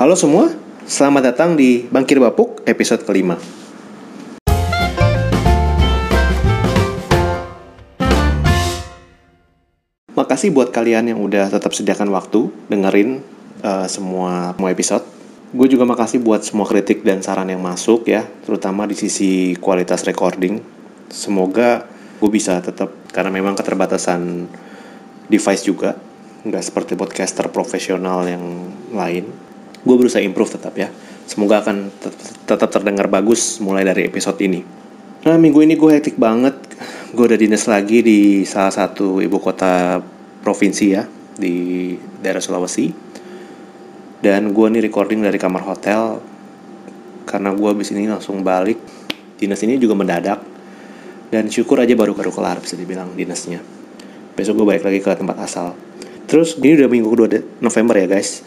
Halo semua, selamat datang di Bangkir Bapuk episode kelima. Makasih buat kalian yang udah tetap sediakan waktu dengerin uh, semua semua episode. Gue juga makasih buat semua kritik dan saran yang masuk ya, terutama di sisi kualitas recording. Semoga gue bisa tetap karena memang keterbatasan device juga, nggak seperti podcaster profesional yang lain. Gue berusaha improve tetap ya. Semoga akan tetap terdengar bagus mulai dari episode ini. Nah minggu ini gue hektik banget. Gue udah dinas lagi di salah satu ibu kota provinsi ya di daerah Sulawesi. Dan gue nih recording dari kamar hotel karena gue abis ini langsung balik. Dinas ini juga mendadak dan syukur aja baru-baru kelar bisa dibilang dinasnya. Besok gue balik lagi ke tempat asal. Terus ini udah minggu kedua November ya guys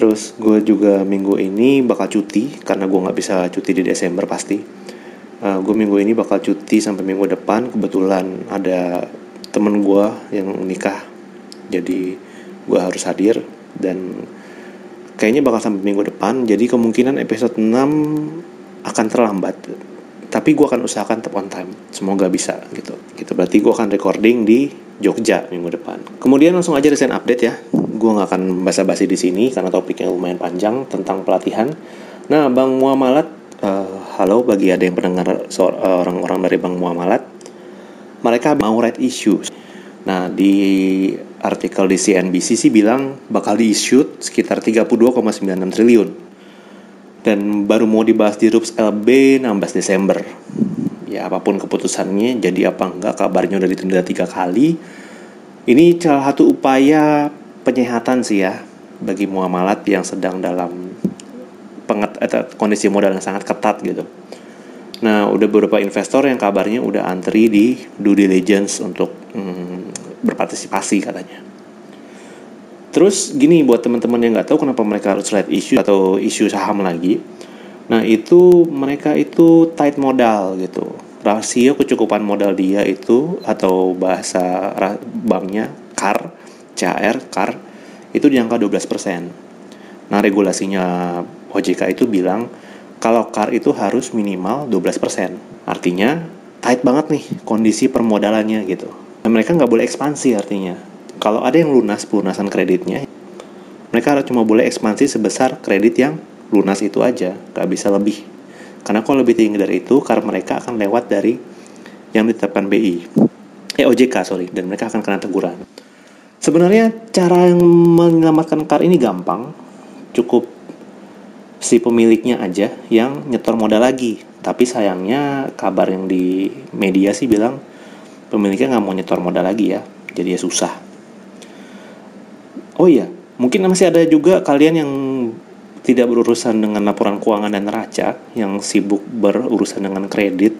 Terus gue juga minggu ini bakal cuti karena gue nggak bisa cuti di Desember pasti. Uh, gue minggu ini bakal cuti sampai minggu depan. Kebetulan ada temen gue yang nikah, jadi gue harus hadir dan kayaknya bakal sampai minggu depan. Jadi kemungkinan episode 6 akan terlambat. Tapi gue akan usahakan tetap on time. Semoga bisa gitu. Gitu berarti gue akan recording di Jogja minggu depan. Kemudian langsung aja recent update ya gue nggak akan basa-basi di sini karena topiknya lumayan panjang tentang pelatihan. Nah, Bang Muamalat, uh, halo bagi ada yang pendengar orang-orang dari Bang Muamalat, mereka mau right issue. Nah, di artikel di CNBC sih bilang bakal di-issue sekitar 32,96 triliun. Dan baru mau dibahas di RUPS LB 16 Desember. Ya, apa pun keputusannya, jadi apa enggak, kabarnya udah ditunda tiga kali. Ini salah satu upaya penyehatan sih ya bagi muamalat yang sedang dalam penget, eh, kondisi modal yang sangat ketat gitu. Nah, udah beberapa investor yang kabarnya udah antri di due diligence untuk hmm, berpartisipasi katanya. Terus gini buat teman-teman yang nggak tahu kenapa mereka harus slide issue atau isu saham lagi. Nah, itu mereka itu tight modal gitu. Rasio kecukupan modal dia itu atau bahasa banknya CAR CAR, CAR itu di angka 12%. Nah, regulasinya OJK itu bilang kalau CAR itu harus minimal 12%. Artinya tight banget nih kondisi permodalannya gitu. Dan mereka nggak boleh ekspansi artinya. Kalau ada yang lunas pelunasan kreditnya, mereka cuma boleh ekspansi sebesar kredit yang lunas itu aja, nggak bisa lebih. Karena kalau lebih tinggi dari itu, CAR mereka akan lewat dari yang ditetapkan BI. Eh OJK sorry, dan mereka akan kena teguran. Sebenarnya cara yang menyelamatkan car ini gampang, cukup si pemiliknya aja yang nyetor modal lagi. Tapi sayangnya kabar yang di media sih bilang pemiliknya nggak mau nyetor modal lagi ya, jadi ya susah. Oh iya, mungkin masih ada juga kalian yang tidak berurusan dengan laporan keuangan dan neraca, yang sibuk berurusan dengan kredit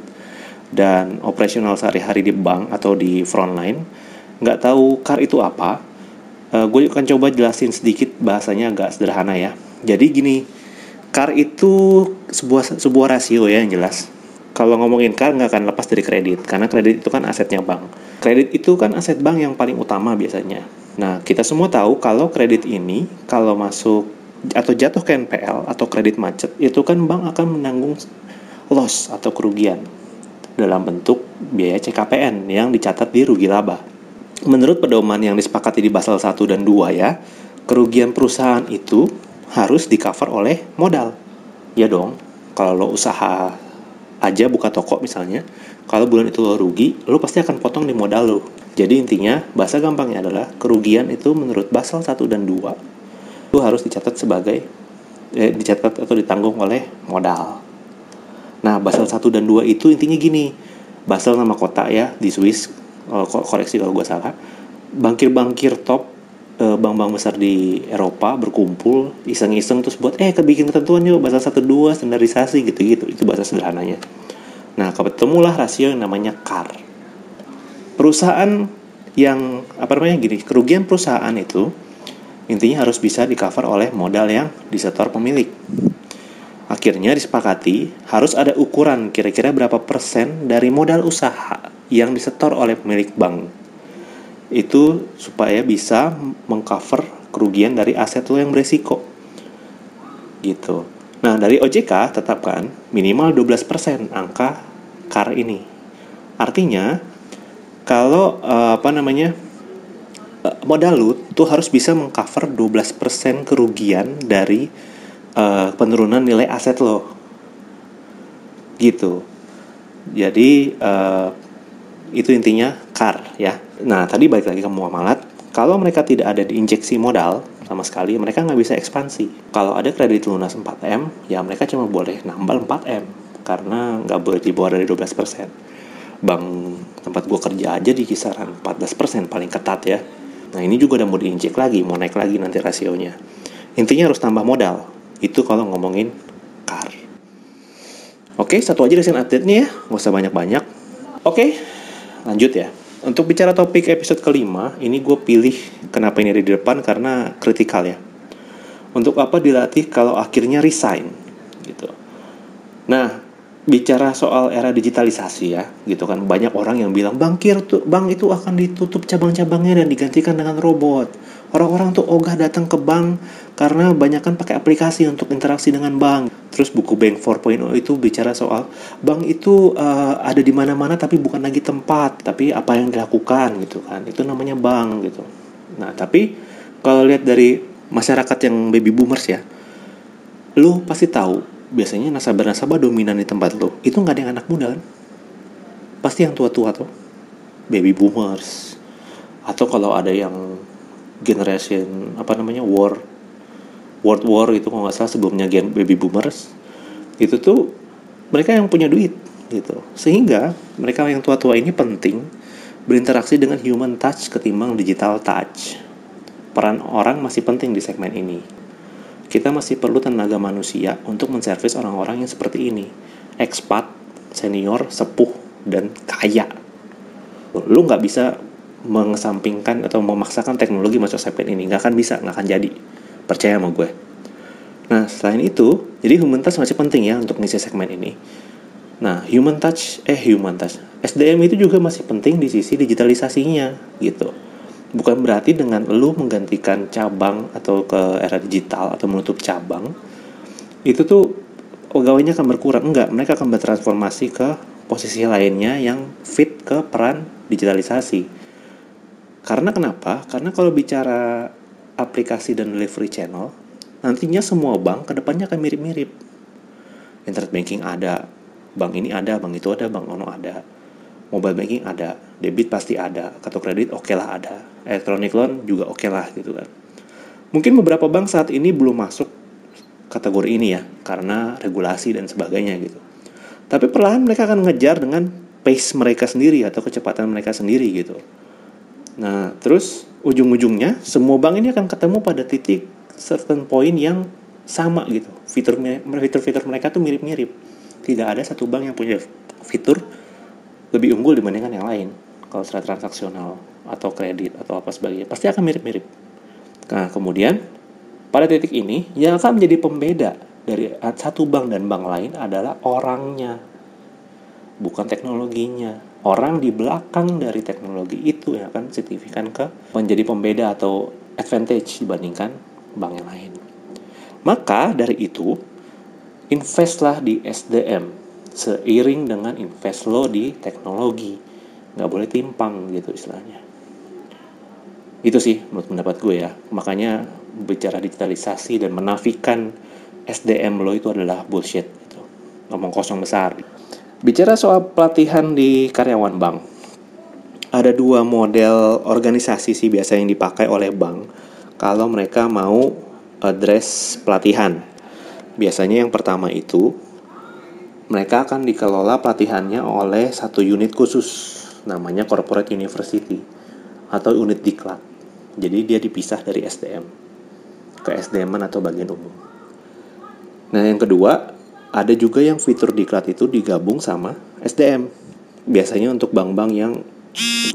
dan operasional sehari-hari di bank atau di frontline nggak tahu car itu apa, uh, gue akan coba jelasin sedikit bahasanya agak sederhana ya. Jadi gini, car itu sebuah sebuah rasio ya yang jelas. Kalau ngomongin car nggak akan lepas dari kredit, karena kredit itu kan asetnya bank. Kredit itu kan aset bank yang paling utama biasanya. Nah, kita semua tahu kalau kredit ini kalau masuk atau jatuh ke NPL atau kredit macet, itu kan bank akan menanggung loss atau kerugian dalam bentuk biaya CKPN yang dicatat di rugi laba. Menurut pedoman yang disepakati di Basel 1 dan 2 ya, kerugian perusahaan itu harus di cover oleh modal. Ya dong, kalau lo usaha aja buka toko misalnya, kalau bulan itu lo rugi, lo pasti akan potong di modal lo. Jadi intinya, bahasa gampangnya adalah kerugian itu menurut Basel 1 dan 2 itu harus dicatat sebagai eh, dicatat atau ditanggung oleh modal. Nah, Basel 1 dan 2 itu intinya gini. Basel nama kota ya di Swiss oh, koreksi kalau gue salah bangkir-bangkir top eh, bank-bank besar di Eropa berkumpul iseng-iseng terus buat eh kebikin ketentuan yuk bahasa satu dua standarisasi gitu-gitu itu bahasa sederhananya nah ketemulah rasio yang namanya CAR perusahaan yang apa namanya gini kerugian perusahaan itu intinya harus bisa di cover oleh modal yang disetor pemilik akhirnya disepakati harus ada ukuran kira-kira berapa persen dari modal usaha yang disetor oleh pemilik bank itu supaya bisa mengcover kerugian dari aset lo yang beresiko gitu. Nah, dari OJK tetapkan minimal 12% angka CAR ini. Artinya, kalau uh, apa namanya uh, modal lu tuh harus bisa mengcover 12% kerugian dari uh, penurunan nilai aset lo. Gitu. Jadi uh, itu intinya CAR ya. Nah, tadi balik lagi ke muamalat. Kalau mereka tidak ada diinjeksi modal, sama sekali mereka nggak bisa ekspansi kalau ada kredit lunas 4M ya mereka cuma boleh nambal 4M karena nggak boleh di bawah dari 12% bank tempat gue kerja aja di kisaran 14% paling ketat ya. Nah ini juga udah mau diinjek lagi mau naik lagi nanti rasionya. Intinya harus tambah modal. Itu kalau ngomongin car oke satu aja desain update-nya ya nggak usah banyak-banyak. Oke lanjut ya. Untuk bicara topik episode kelima, ini gue pilih kenapa ini ada di depan karena kritikal ya. Untuk apa dilatih kalau akhirnya resign gitu. Nah, bicara soal era digitalisasi ya, gitu kan banyak orang yang bilang bangkir tuh bank itu akan ditutup cabang-cabangnya dan digantikan dengan robot orang-orang tuh ogah datang ke bank karena banyak kan pakai aplikasi untuk interaksi dengan bank. Terus buku Bank 4.0 itu bicara soal bank itu uh, ada di mana-mana tapi bukan lagi tempat, tapi apa yang dilakukan gitu kan. Itu namanya bank gitu. Nah, tapi kalau lihat dari masyarakat yang baby boomers ya, lu pasti tahu biasanya nasabah-nasabah dominan di tempat lo itu nggak ada yang anak muda kan? Pasti yang tua-tua tuh. Baby boomers. Atau kalau ada yang generation apa namanya war world war itu kalau nggak salah sebelumnya gen baby boomers itu tuh mereka yang punya duit gitu. Sehingga mereka yang tua-tua ini penting berinteraksi dengan human touch ketimbang digital touch. Peran orang masih penting di segmen ini kita masih perlu tenaga manusia untuk menservis orang-orang yang seperti ini. Ekspat senior sepuh dan kaya. Lu nggak bisa mengesampingkan atau memaksakan teknologi masuk segmen ini. Nggak akan bisa nggak akan jadi. Percaya sama gue. Nah selain itu jadi human touch masih penting ya untuk ngisi segmen ini. Nah human touch eh human touch. SDM itu juga masih penting di sisi digitalisasinya gitu bukan berarti dengan lu menggantikan cabang atau ke era digital atau menutup cabang itu tuh pegawainya akan berkurang enggak mereka akan bertransformasi ke posisi lainnya yang fit ke peran digitalisasi karena kenapa? Karena kalau bicara aplikasi dan delivery channel, nantinya semua bank ke depannya akan mirip-mirip. Internet banking ada, bank ini ada, bank itu ada, bank ono ada. Mobile banking ada, debit pasti ada, kartu kredit oke okay lah ada, electronic loan juga oke okay lah gitu kan. Mungkin beberapa bank saat ini belum masuk kategori ini ya, karena regulasi dan sebagainya gitu. Tapi perlahan mereka akan ngejar dengan pace mereka sendiri atau kecepatan mereka sendiri gitu. Nah, terus ujung-ujungnya semua bank ini akan ketemu pada titik certain point yang sama gitu. Fitur fitur-fitur mereka tuh mirip-mirip. Tidak ada satu bank yang punya fitur lebih unggul dibandingkan yang lain. Kalau secara transaksional atau kredit atau apa sebagainya, pasti akan mirip-mirip. Nah, kemudian pada titik ini yang akan menjadi pembeda dari satu bank dan bank lain adalah orangnya, bukan teknologinya orang di belakang dari teknologi itu yang akan signifikan ke menjadi pembeda atau advantage dibandingkan bank yang lain. Maka dari itu, investlah di SDM seiring dengan invest lo di teknologi. Nggak boleh timpang gitu istilahnya. Itu sih menurut pendapat gue ya. Makanya bicara digitalisasi dan menafikan SDM lo itu adalah bullshit. Gitu. Ngomong kosong besar. Bicara soal pelatihan di karyawan bank, ada dua model organisasi sih biasa yang dipakai oleh bank kalau mereka mau address pelatihan. Biasanya yang pertama itu mereka akan dikelola pelatihannya oleh satu unit khusus namanya corporate university atau unit diklat. Jadi dia dipisah dari SDM ke SDM atau bagian umum. Nah, yang kedua, ada juga yang fitur diklat itu digabung sama SDM. Biasanya untuk bank-bank yang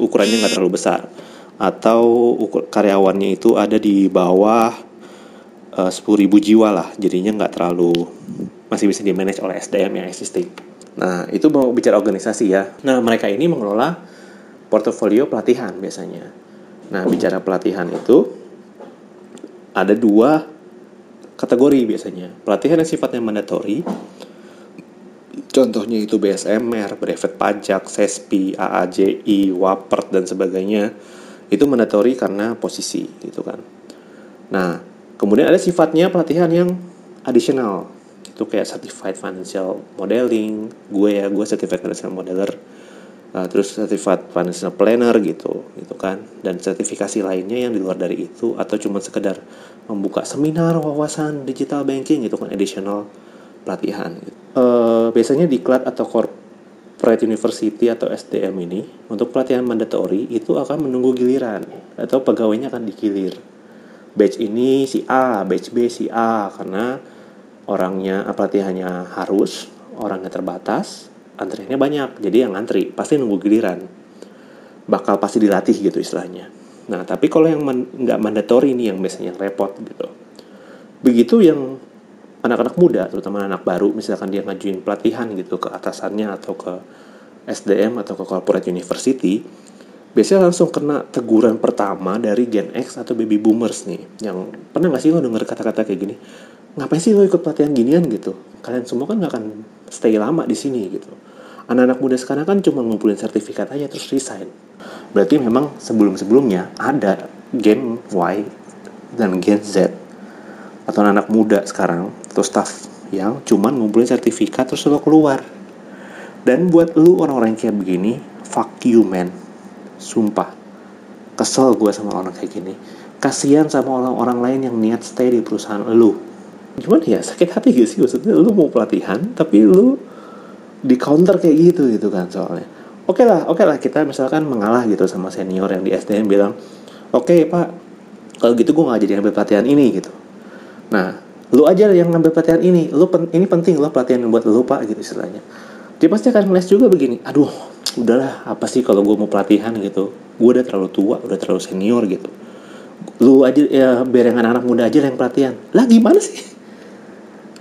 ukurannya nggak terlalu besar atau ukur, karyawannya itu ada di bawah eh, sepuluh ribu jiwa lah, jadinya nggak terlalu masih bisa di manage oleh SDM yang existing. Nah itu mau bicara organisasi ya. Nah mereka ini mengelola portofolio pelatihan biasanya. Nah bicara pelatihan itu ada dua kategori biasanya. Pelatihan yang sifatnya mandatory, contohnya itu BSMR, brevet pajak, SESPI, AAJI, WAPERT, dan sebagainya, itu mandatory karena posisi gitu kan. Nah, kemudian ada sifatnya pelatihan yang additional, itu kayak certified financial modeling, gue ya, gue certified financial modeler, uh, terus certified financial planner gitu gitu kan. Dan sertifikasi lainnya yang di luar dari itu atau cuma sekedar membuka seminar wawasan digital banking gitu kan additional pelatihan gitu. uh, biasanya di CLAT atau corporate university atau SDM ini untuk pelatihan mandatory itu akan menunggu giliran atau pegawainya akan digilir. Batch ini si A batch B si A karena orangnya pelatihannya harus orangnya terbatas antriannya banyak jadi yang ngantri pasti nunggu giliran. Bakal pasti dilatih gitu istilahnya. Nah tapi kalau yang nggak man, mandatori ini yang biasanya yang repot gitu. Begitu yang anak-anak muda terutama anak baru misalkan dia ngajuin pelatihan gitu ke atasannya atau ke SDM atau ke corporate university biasanya langsung kena teguran pertama dari Gen X atau baby boomers nih. Yang pernah nggak sih lo denger kata-kata kayak gini ngapain sih lo ikut pelatihan ginian? gitu. Kalian semua kan nggak akan stay lama di sini gitu. Anak-anak muda sekarang kan cuma ngumpulin sertifikat aja terus resign. Berarti memang sebelum-sebelumnya ada Gen Y dan Gen Z atau anak, -anak muda sekarang atau staff yang cuma ngumpulin sertifikat terus lo keluar. Dan buat lu orang-orang kayak begini fuck you man. Sumpah. Kesel gue sama orang kayak gini. Kasihan sama orang-orang lain yang niat stay di perusahaan lu gimana ya sakit hati gak sih? Maksudnya lu mau pelatihan tapi lu di counter kayak gitu gitu kan soalnya. Oke okay lah oke okay lah kita misalkan mengalah gitu sama senior yang di SDM bilang oke okay, pak kalau gitu gue nggak jadi ngambil pelatihan ini gitu. Nah lu aja yang ngambil pelatihan ini. Lu pen, ini penting lo pelatihan buat lu pak gitu istilahnya. Dia pasti akan melihat juga begini aduh udahlah apa sih kalau gue mau pelatihan gitu. Gue udah terlalu tua udah terlalu senior gitu. Lu aja ya biar yang anak-anak muda aja yang pelatihan. Lah gimana sih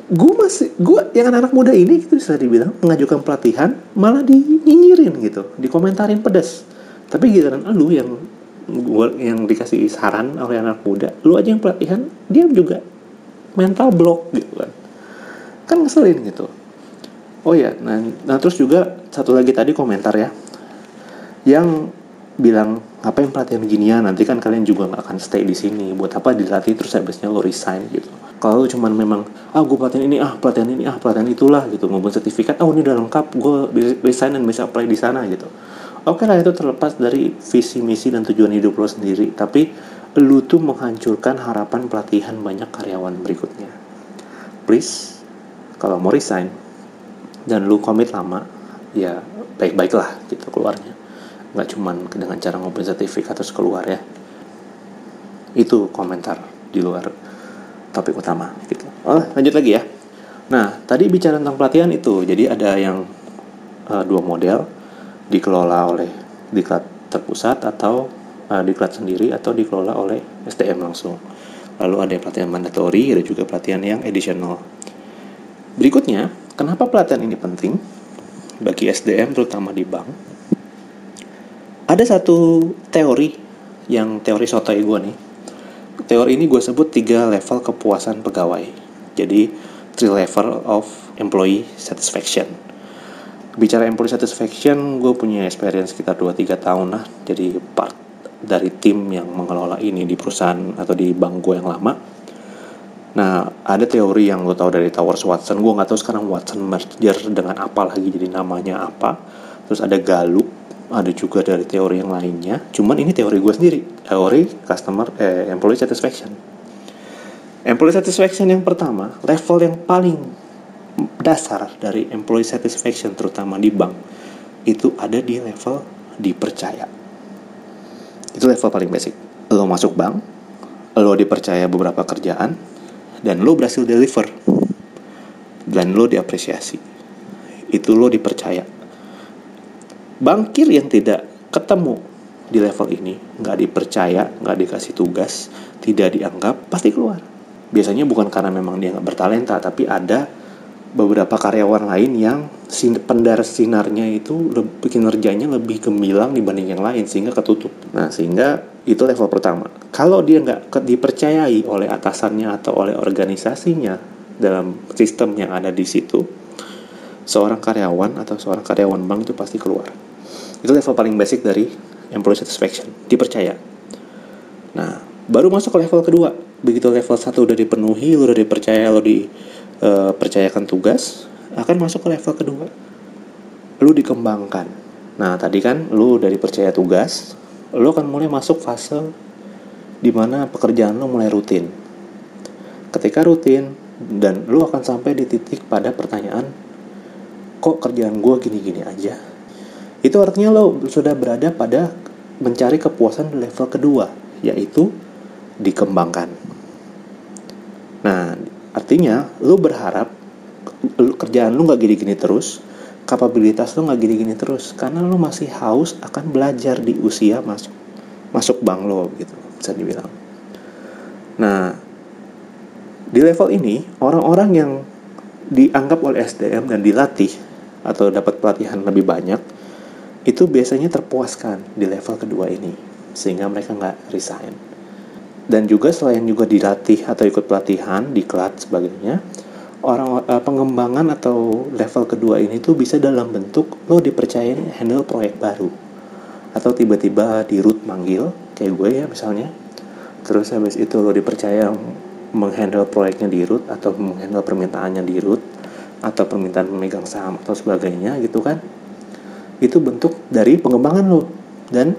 gue masih gue yang anak, anak muda ini gitu bisa dibilang mengajukan pelatihan malah dinyinyirin gitu dikomentarin pedas tapi giliran lu yang gue yang dikasih saran oleh anak muda lu aja yang pelatihan dia juga mental block gitu kan. Kan ngeselin gitu. Oh ya nah, nah terus juga satu lagi tadi komentar ya. Yang bilang ngapain pelatihan ginian nanti kan kalian juga nggak akan stay di sini. Buat apa dilatih terus habisnya lo resign gitu. Kalau cuman memang ah gue pelatihan ini ah pelatihan ini ah pelatihan itulah gitu. Maupun sertifikat oh ini udah lengkap gue resign dan bisa apply di sana gitu. Oke okay lah itu terlepas dari visi misi dan tujuan hidup lo sendiri. Tapi lu tuh menghancurkan harapan pelatihan banyak karyawan berikutnya. Please kalau mau resign dan lu komit lama ya baik-baiklah gitu keluarnya nggak cuman dengan cara ngumpulin sertifikat terus keluar ya. Itu komentar di luar topik utama gitu. Oh lanjut lagi ya. Nah tadi bicara tentang pelatihan itu jadi ada yang uh, dua model dikelola oleh diklat terpusat atau uh, diklat sendiri atau dikelola oleh STM langsung. Lalu ada pelatihan mandatori ada juga pelatihan yang additional. Berikutnya kenapa pelatihan ini penting bagi SDM terutama di bank ada satu teori yang teori sotoy gue nih. Teori ini gue sebut tiga level kepuasan pegawai. Jadi three level of employee satisfaction. Bicara employee satisfaction gue punya experience sekitar 2-3 tahun lah. Jadi part dari tim yang mengelola ini di perusahaan atau di bank gue yang lama. Nah ada teori yang lo tau dari Towers Watson. Gue nggak tahu sekarang Watson merger dengan apa lagi jadi namanya apa. Terus ada Gallup ada juga dari teori yang lainnya. Cuman ini teori gue sendiri. Teori customer eh, employee satisfaction. Employee satisfaction yang pertama level yang paling dasar dari employee satisfaction terutama di bank itu ada di level dipercaya. Itu level paling basic. Lo masuk bank lo dipercaya beberapa kerjaan dan lo berhasil deliver. Dan lo diapresiasi. Itu lo dipercaya Bangkir yang tidak ketemu di level ini, nggak dipercaya, nggak dikasih tugas, tidak dianggap, pasti keluar. Biasanya bukan karena memang dia nggak bertalenta, tapi ada beberapa karyawan lain yang pendar sinarnya itu lebih kinerjanya lebih gemilang dibanding yang lain sehingga ketutup. Nah sehingga itu level pertama. Kalau dia nggak dipercayai oleh atasannya atau oleh organisasinya dalam sistem yang ada di situ, seorang karyawan atau seorang karyawan bank itu pasti keluar. Itu level paling basic dari employee satisfaction, dipercaya. Nah, baru masuk ke level kedua. Begitu level satu udah dipenuhi, lu udah dipercaya, lu dipercayakan uh, tugas, akan masuk ke level kedua. Lu dikembangkan. Nah, tadi kan lu udah dipercaya tugas, lu akan mulai masuk fase di mana pekerjaan lu mulai rutin. Ketika rutin, dan lu akan sampai di titik pada pertanyaan, kok kerjaan gue gini-gini aja? Itu artinya lo sudah berada pada mencari kepuasan di level kedua, yaitu dikembangkan. Nah, artinya lo berharap kerjaan lo nggak gini-gini terus, kapabilitas lo nggak gini-gini terus, karena lo masih haus akan belajar di usia masuk masuk bank lo gitu, bisa dibilang. Nah, di level ini orang-orang yang dianggap oleh SDM dan dilatih atau dapat pelatihan lebih banyak itu biasanya terpuaskan di level kedua ini sehingga mereka nggak resign. Dan juga selain juga dilatih atau ikut pelatihan di kelas sebagainya orang uh, pengembangan atau level kedua ini tuh bisa dalam bentuk lo dipercayain handle proyek baru. Atau tiba-tiba di root manggil kayak gue ya misalnya. Terus habis itu lo dipercaya menghandle proyeknya di root atau menghandle permintaannya di root atau permintaan pemegang saham atau sebagainya gitu kan itu bentuk dari pengembangan lo dan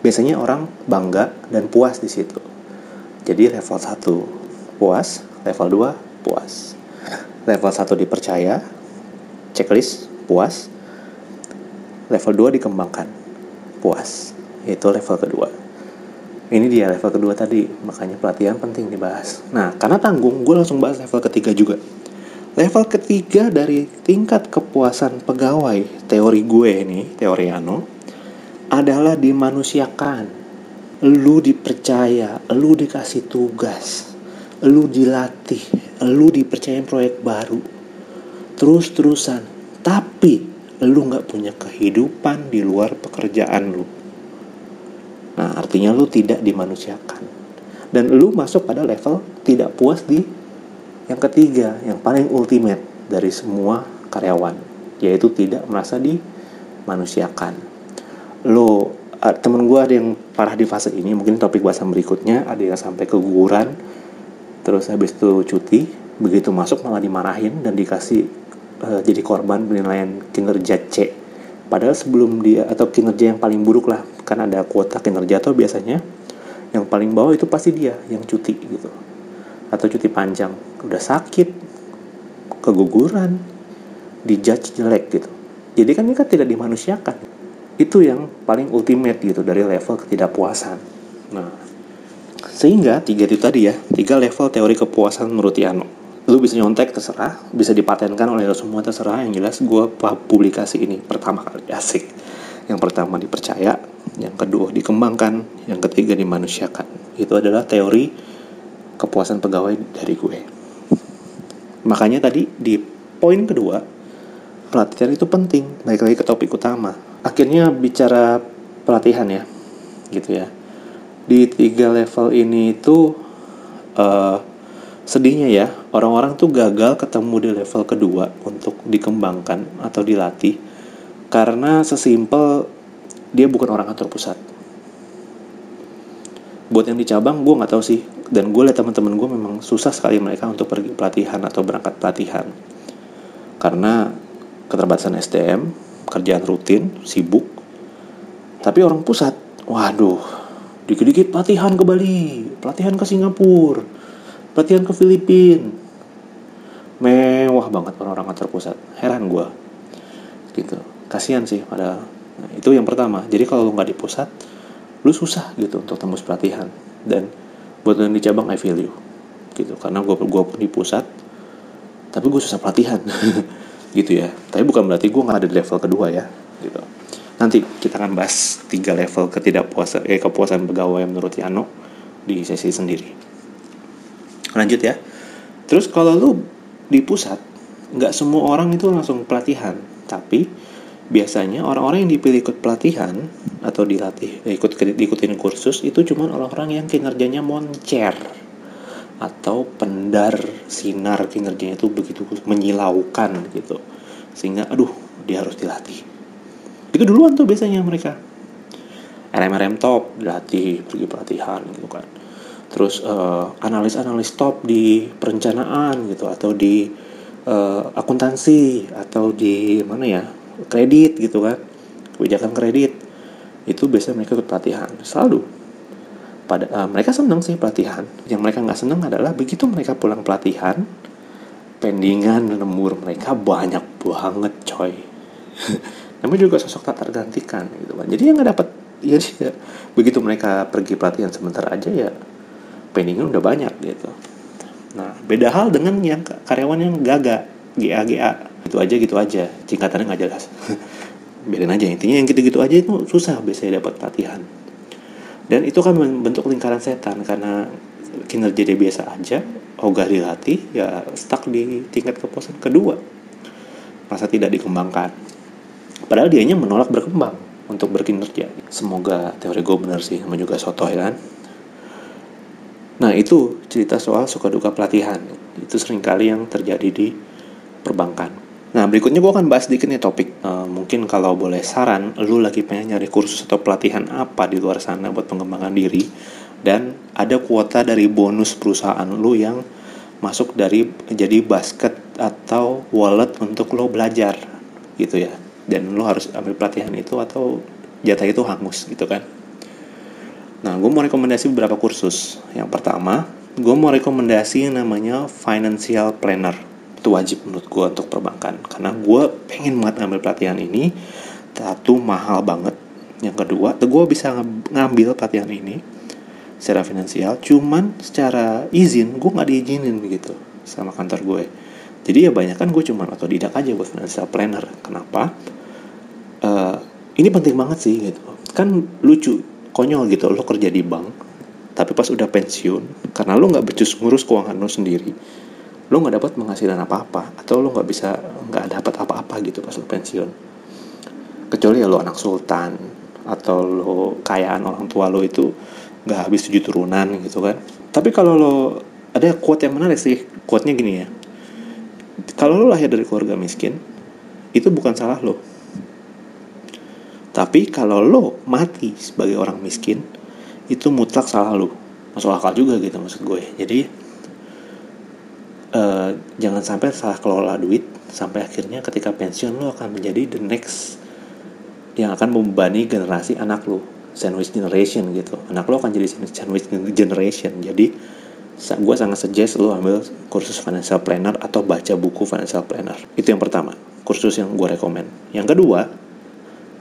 biasanya orang bangga dan puas di situ. Jadi level 1 puas. Level 2 puas. Level 1 dipercaya checklist puas. Level 2 dikembangkan puas. Itu level kedua. Ini dia level kedua tadi makanya pelatihan penting dibahas. Nah karena tanggung gue langsung bahas level ketiga juga Level ketiga dari tingkat kepuasan pegawai teori gue ini, teori Ano, adalah dimanusiakan. Lu dipercaya, lu dikasih tugas, lu dilatih, lu dipercayain proyek baru. Terus-terusan. Tapi lu nggak punya kehidupan di luar pekerjaan lu. Nah, artinya lu tidak dimanusiakan. Dan lu masuk pada level tidak puas di yang ketiga, yang paling ultimate dari semua karyawan, yaitu tidak merasa dimanusiakan. Lo, uh, temen gue ada yang parah di fase ini, mungkin topik bahasan berikutnya, ada yang sampai keguguran, terus habis itu cuti, begitu masuk malah dimarahin dan dikasih uh, jadi korban penilaian kinerja C. Padahal sebelum dia atau kinerja yang paling buruk lah, kan ada kuota kinerja atau biasanya yang paling bawah itu pasti dia yang cuti gitu atau cuti panjang. Udah sakit keguguran dijudge jelek gitu. Jadi kan ini kan tidak dimanusiakan. Itu yang paling ultimate gitu dari level ketidakpuasan. Nah sehingga tiga itu tadi ya tiga level teori kepuasan menurut Yano. Lu bisa nyontek terserah. Bisa dipatenkan oleh lo semua terserah. Yang jelas gue publikasi ini pertama kali. Asik. Yang pertama dipercaya yang kedua dikembangkan yang ketiga dimanusiakan. Itu adalah teori kepuasan pegawai dari gue. Makanya tadi di poin kedua, pelatihan itu penting, baik lagi ke topik utama. Akhirnya bicara pelatihan ya, gitu ya. Di tiga level ini itu uh, sedihnya ya, orang-orang tuh gagal ketemu di level kedua untuk dikembangkan atau dilatih karena sesimpel dia bukan orang kantor pusat. Buat yang di cabang, gue nggak tahu sih. Dan gue liat teman-teman gue memang susah sekali mereka untuk pergi pelatihan atau berangkat pelatihan. Karena keterbatasan SDM kerjaan rutin sibuk. Tapi orang pusat waduh dikit-dikit pelatihan ke Bali pelatihan ke Singapura pelatihan ke Filipina. Mewah banget orang-orang kantor pusat. Heran gue gitu. Kasihan sih pada nah, itu yang pertama. Jadi kalau lu nggak di pusat lu susah gitu untuk tembus pelatihan. Dan buat yang di cabang I feel you. Gitu karena gue gue pun di pusat tapi gue susah pelatihan. Gitu ya. Tapi bukan berarti gue nggak ada di level kedua ya gitu. Nanti kita akan bahas tiga level ketidakpuasan eh kepuasan pegawai menurut Yano di sesi sendiri. Lanjut ya. Terus kalau lu di pusat nggak semua orang itu langsung pelatihan. Tapi biasanya orang-orang yang dipilih ikut pelatihan atau dilatih eh, ikut ikutin kursus itu cuma orang-orang yang kinerjanya moncer atau pendar sinar kinerjanya itu begitu menyilaukan gitu. Sehingga aduh dia harus dilatih. Itu duluan tuh biasanya mereka. RM-RM top dilatih pergi pelatihan gitu kan. Terus uh, analis-analis top di perencanaan gitu atau di uh, akuntansi atau di mana ya kredit gitu kan. Kebijakan kredit itu biasanya mereka ikut pelatihan selalu. Pada uh, mereka senang sih pelatihan. Yang mereka nggak senang adalah begitu mereka pulang pelatihan pendingan lembur mereka banyak banget coy. Namanya juga sosok tak tergantikan gitu kan. Jadi yang nggak dapat ya, ya. Begitu mereka pergi pelatihan sebentar aja ya pendingan udah banyak gitu. Nah beda hal dengan yang karyawan yang gaga GA GA gitu aja gitu aja. Singkatannya nggak jelas bedain aja intinya yang gitu-gitu aja itu susah biasanya dapat pelatihan dan itu kan bentuk lingkaran setan karena kinerja dia biasa aja ogah dilatih ya stuck di tingkat kepuasan kedua. Masa tidak dikembangkan. Padahal dianya menolak berkembang untuk berkinerja. Semoga teori gue benar sih sama juga sotoy kan? Nah itu cerita soal suka duka pelatihan. Itu sering kali yang terjadi di perbankan Nah berikutnya gue akan bahas sedikit nih topik uh, Mungkin kalau boleh saran Lu lagi pengen nyari kursus atau pelatihan apa di luar sana buat pengembangan diri Dan ada kuota dari bonus perusahaan lu yang Masuk dari jadi basket atau wallet untuk lo belajar gitu ya Dan lo harus ambil pelatihan itu atau jatah itu hangus gitu kan Nah, gue mau rekomendasi beberapa kursus. Yang pertama, gue mau rekomendasi yang namanya Financial Planner. Itu wajib menurut gue untuk perbankan. Karena gue pengen banget ngambil pelatihan ini. Satu, mahal banget. Yang kedua, gue bisa ngambil pelatihan ini secara finansial. Cuman secara izin, gue gak diizinin begitu sama kantor gue. Jadi ya banyak kan gue cuma otodidak aja buat financial planner. Kenapa? Uh, ini penting banget sih gitu. Kan lucu konyol gitu lo kerja di bank tapi pas udah pensiun karena lo nggak becus ngurus keuangan lo sendiri lo nggak dapat penghasilan apa apa atau lo nggak bisa nggak dapat apa apa gitu pas lo pensiun kecuali ya lo anak sultan atau lo kayaan orang tua lo itu nggak habis tujuh turunan gitu kan tapi kalau lo ada quote yang menarik sih quote-nya gini ya kalau lo lahir dari keluarga miskin itu bukan salah lo tapi kalau lo mati sebagai orang miskin, itu mutlak salah lo. Masuk akal juga gitu maksud gue. Jadi uh, jangan sampai salah kelola duit sampai akhirnya ketika pensiun lo akan menjadi the next yang akan membebani generasi anak lo sandwich generation gitu. Anak lo akan jadi sandwich generation. Jadi gue sangat suggest lo ambil kursus financial planner atau baca buku financial planner. Itu yang pertama kursus yang gue rekomend yang kedua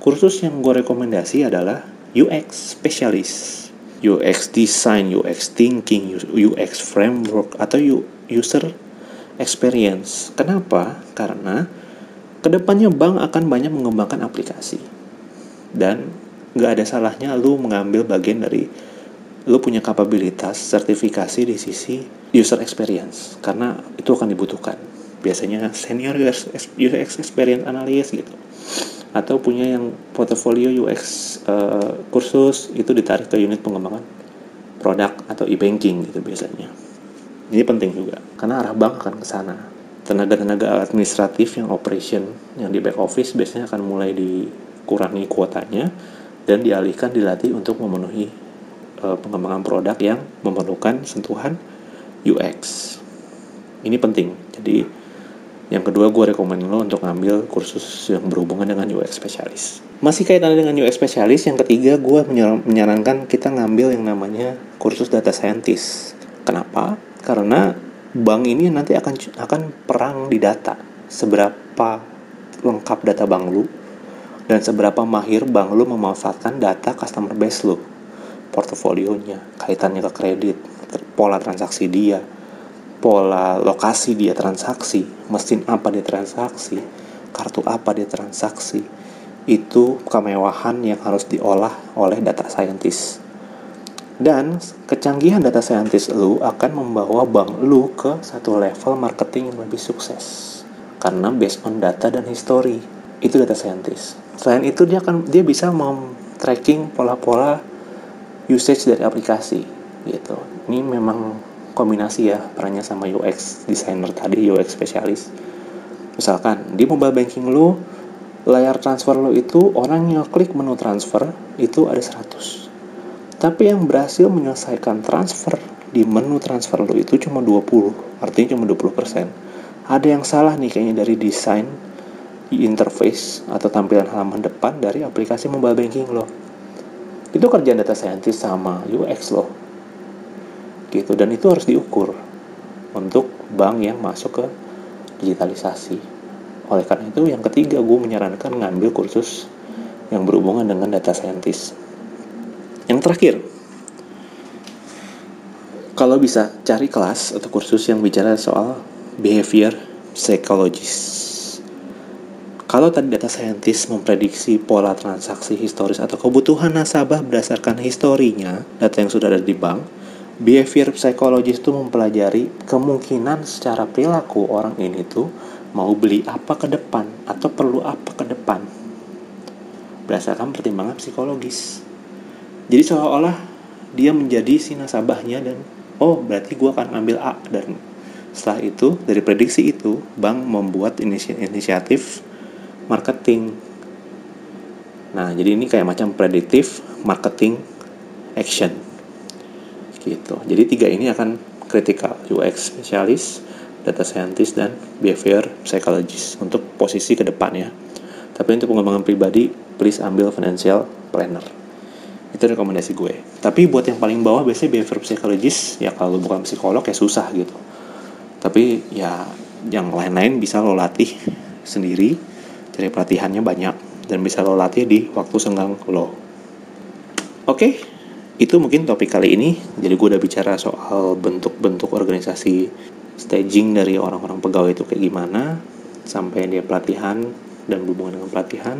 Kursus yang gue rekomendasi adalah UX Specialist. UX Design, UX Thinking, UX Framework, atau User Experience. Kenapa? Karena ke depannya bank akan banyak mengembangkan aplikasi. Dan nggak ada salahnya lu mengambil bagian dari lu punya kapabilitas sertifikasi di sisi user experience karena itu akan dibutuhkan biasanya senior UX experience analyst gitu atau punya yang portofolio UX uh, eh, kursus itu ditarik ke unit pengembangan produk atau e-banking gitu biasanya. Ini penting juga karena arah bank akan ke sana. Tenaga-tenaga administratif yang operation yang di back office biasanya akan mulai dikurangi kuotanya dan dialihkan dilatih untuk memenuhi uh, pengembangan produk yang memerlukan sentuhan UX. Ini penting. Jadi yang kedua, gue rekomend lo untuk ngambil kursus yang berhubungan dengan UX Specialist. Masih kaitan dengan UX Specialist, yang ketiga gue menyarankan kita ngambil yang namanya kursus Data Scientist. Kenapa? Karena bank ini nanti akan akan perang di data. Seberapa lengkap data bank lu dan seberapa mahir bank lu memanfaatkan data customer base lu, portofolionya, kaitannya ke kredit, pola transaksi dia, pola lokasi dia transaksi, mesin apa dia transaksi, kartu apa dia transaksi, itu kemewahan yang harus diolah oleh data scientist. Dan kecanggihan data scientist lu akan membawa bank lu ke satu level marketing yang lebih sukses. karena based on data dan history. Itu data scientist selain itu dia akan dia bisa mem tracking pola-pola usage dari aplikasi gitu. Ini memang kombinasi ya perannya sama UX designer tadi UX spesialis misalkan di mobile banking lo layar transfer lo itu orang yang klik menu transfer itu ada 100 tapi yang berhasil menyelesaikan transfer di menu transfer lo itu cuma 20 artinya cuma 20% ada yang salah nih kayaknya dari desain interface atau tampilan halaman depan dari aplikasi mobile banking lo. Itu kerjaan data scientist sama UX lo. Gitu dan itu harus diukur untuk bank yang masuk ke digitalisasi. Oleh karena itu yang ketiga gue menyarankan ngambil kursus yang berhubungan dengan data scientist. Yang terakhir, kalau bisa cari kelas atau kursus yang bicara soal behavior psychologist. Kalau tadi data scientist memprediksi pola transaksi historis atau kebutuhan nasabah berdasarkan historinya, data yang sudah ada di bank, behavior psychologist itu mempelajari kemungkinan secara perilaku orang ini tuh mau beli apa ke depan atau perlu apa ke depan berdasarkan pertimbangan psikologis jadi seolah-olah dia menjadi si nasabahnya dan oh berarti gue akan ambil A dan setelah itu dari prediksi itu bank membuat inisi inisiatif marketing nah jadi ini kayak macam prediktif marketing action gitu jadi tiga ini akan critical UX spesialis data scientist dan behavior psychologist untuk posisi ke depannya. Tapi untuk pengembangan pribadi, please ambil financial planner. Itu rekomendasi gue. Tapi buat yang paling bawah biasanya behavior psychologist, ya kalau bukan psikolog ya susah gitu. Tapi ya yang lain-lain bisa lo latih sendiri, cari pelatihannya banyak, dan bisa lo latih di waktu senggang lo. Oke, itu mungkin topik kali ini. Jadi gue udah bicara soal bentuk-bentuk organisasi staging dari orang-orang pegawai itu kayak gimana sampai dia pelatihan dan berhubungan dengan pelatihan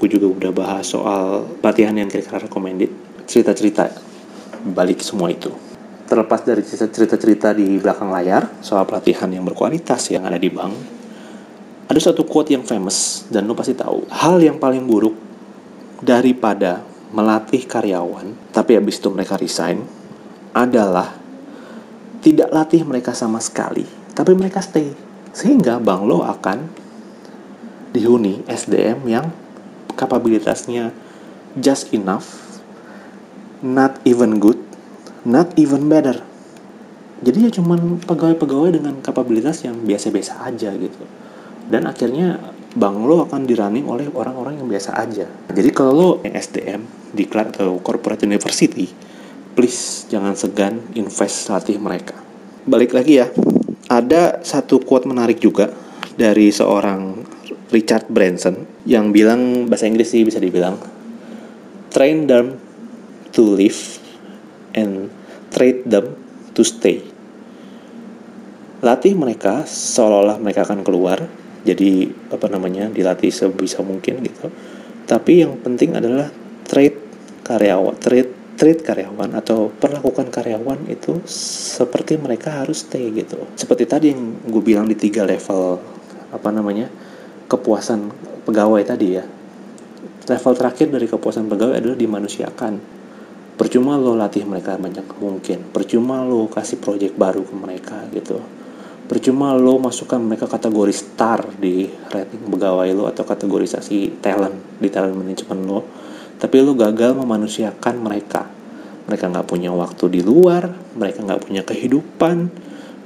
gue juga udah bahas soal pelatihan yang kira-kira recommended cerita-cerita balik semua itu terlepas dari cerita-cerita di belakang layar soal pelatihan yang berkualitas yang ada di bank ada satu quote yang famous dan lo pasti tahu hal yang paling buruk daripada melatih karyawan tapi habis itu mereka resign adalah tidak latih mereka sama sekali, tapi mereka stay. Sehingga Bang Lo akan dihuni SDM yang kapabilitasnya just enough, not even good, not even better. Jadi ya cuman pegawai-pegawai dengan kapabilitas yang biasa-biasa aja gitu. Dan akhirnya Bang lo akan dirunning oleh orang-orang yang biasa aja. Jadi kalau lo yang SDM di atau corporate university, please jangan segan invest latih mereka. Balik lagi ya, ada satu quote menarik juga dari seorang Richard Branson yang bilang bahasa Inggris sih bisa dibilang train them to live and trade them to stay. Latih mereka seolah-olah mereka akan keluar, jadi apa namanya dilatih sebisa mungkin gitu. Tapi yang penting adalah trade karyawan, trade treat karyawan atau perlakukan karyawan itu seperti mereka harus stay gitu. Seperti tadi yang gue bilang di tiga level apa namanya kepuasan pegawai tadi ya. Level terakhir dari kepuasan pegawai adalah dimanusiakan. Percuma lo latih mereka banyak mungkin. Percuma lo kasih project baru ke mereka gitu. Percuma lo masukkan mereka kategori star di rating pegawai lo atau kategorisasi talent di talent management lo tapi lu gagal memanusiakan mereka mereka nggak punya waktu di luar mereka nggak punya kehidupan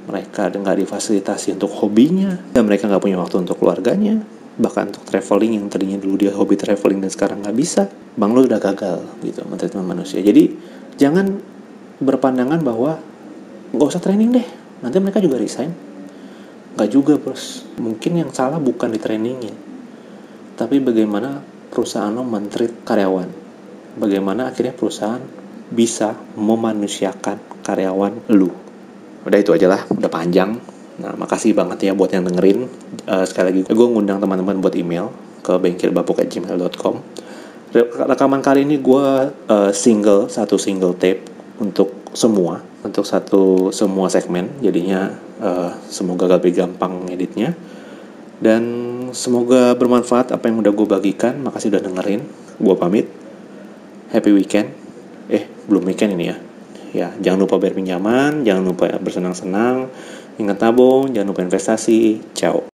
mereka nggak difasilitasi untuk hobinya dan mereka nggak punya waktu untuk keluarganya bahkan untuk traveling yang tadinya dulu dia hobi traveling dan sekarang nggak bisa bang lu udah gagal gitu mentreatment manusia jadi jangan berpandangan bahwa nggak usah training deh nanti mereka juga resign nggak juga bos mungkin yang salah bukan di trainingnya tapi bagaimana perusahaan lo mentreat karyawan. Bagaimana akhirnya perusahaan bisa memanusiakan karyawan lu. Udah itu aja lah, udah panjang. Nah, makasih banget ya buat yang dengerin. Uh, sekali lagi, gue ngundang teman-teman buat email ke bengkelbapuk@gmail.com. Rekaman kali ini gue uh, single, satu single tape untuk semua, untuk satu semua segmen. Jadinya uh, semoga lebih gampang editnya Dan semoga bermanfaat apa yang udah gue bagikan. Makasih udah dengerin. Gue pamit. Happy weekend. Eh, belum weekend ini ya. Ya, jangan lupa bayar pinjaman, jangan lupa bersenang-senang, ingat nabung, jangan lupa investasi. Ciao.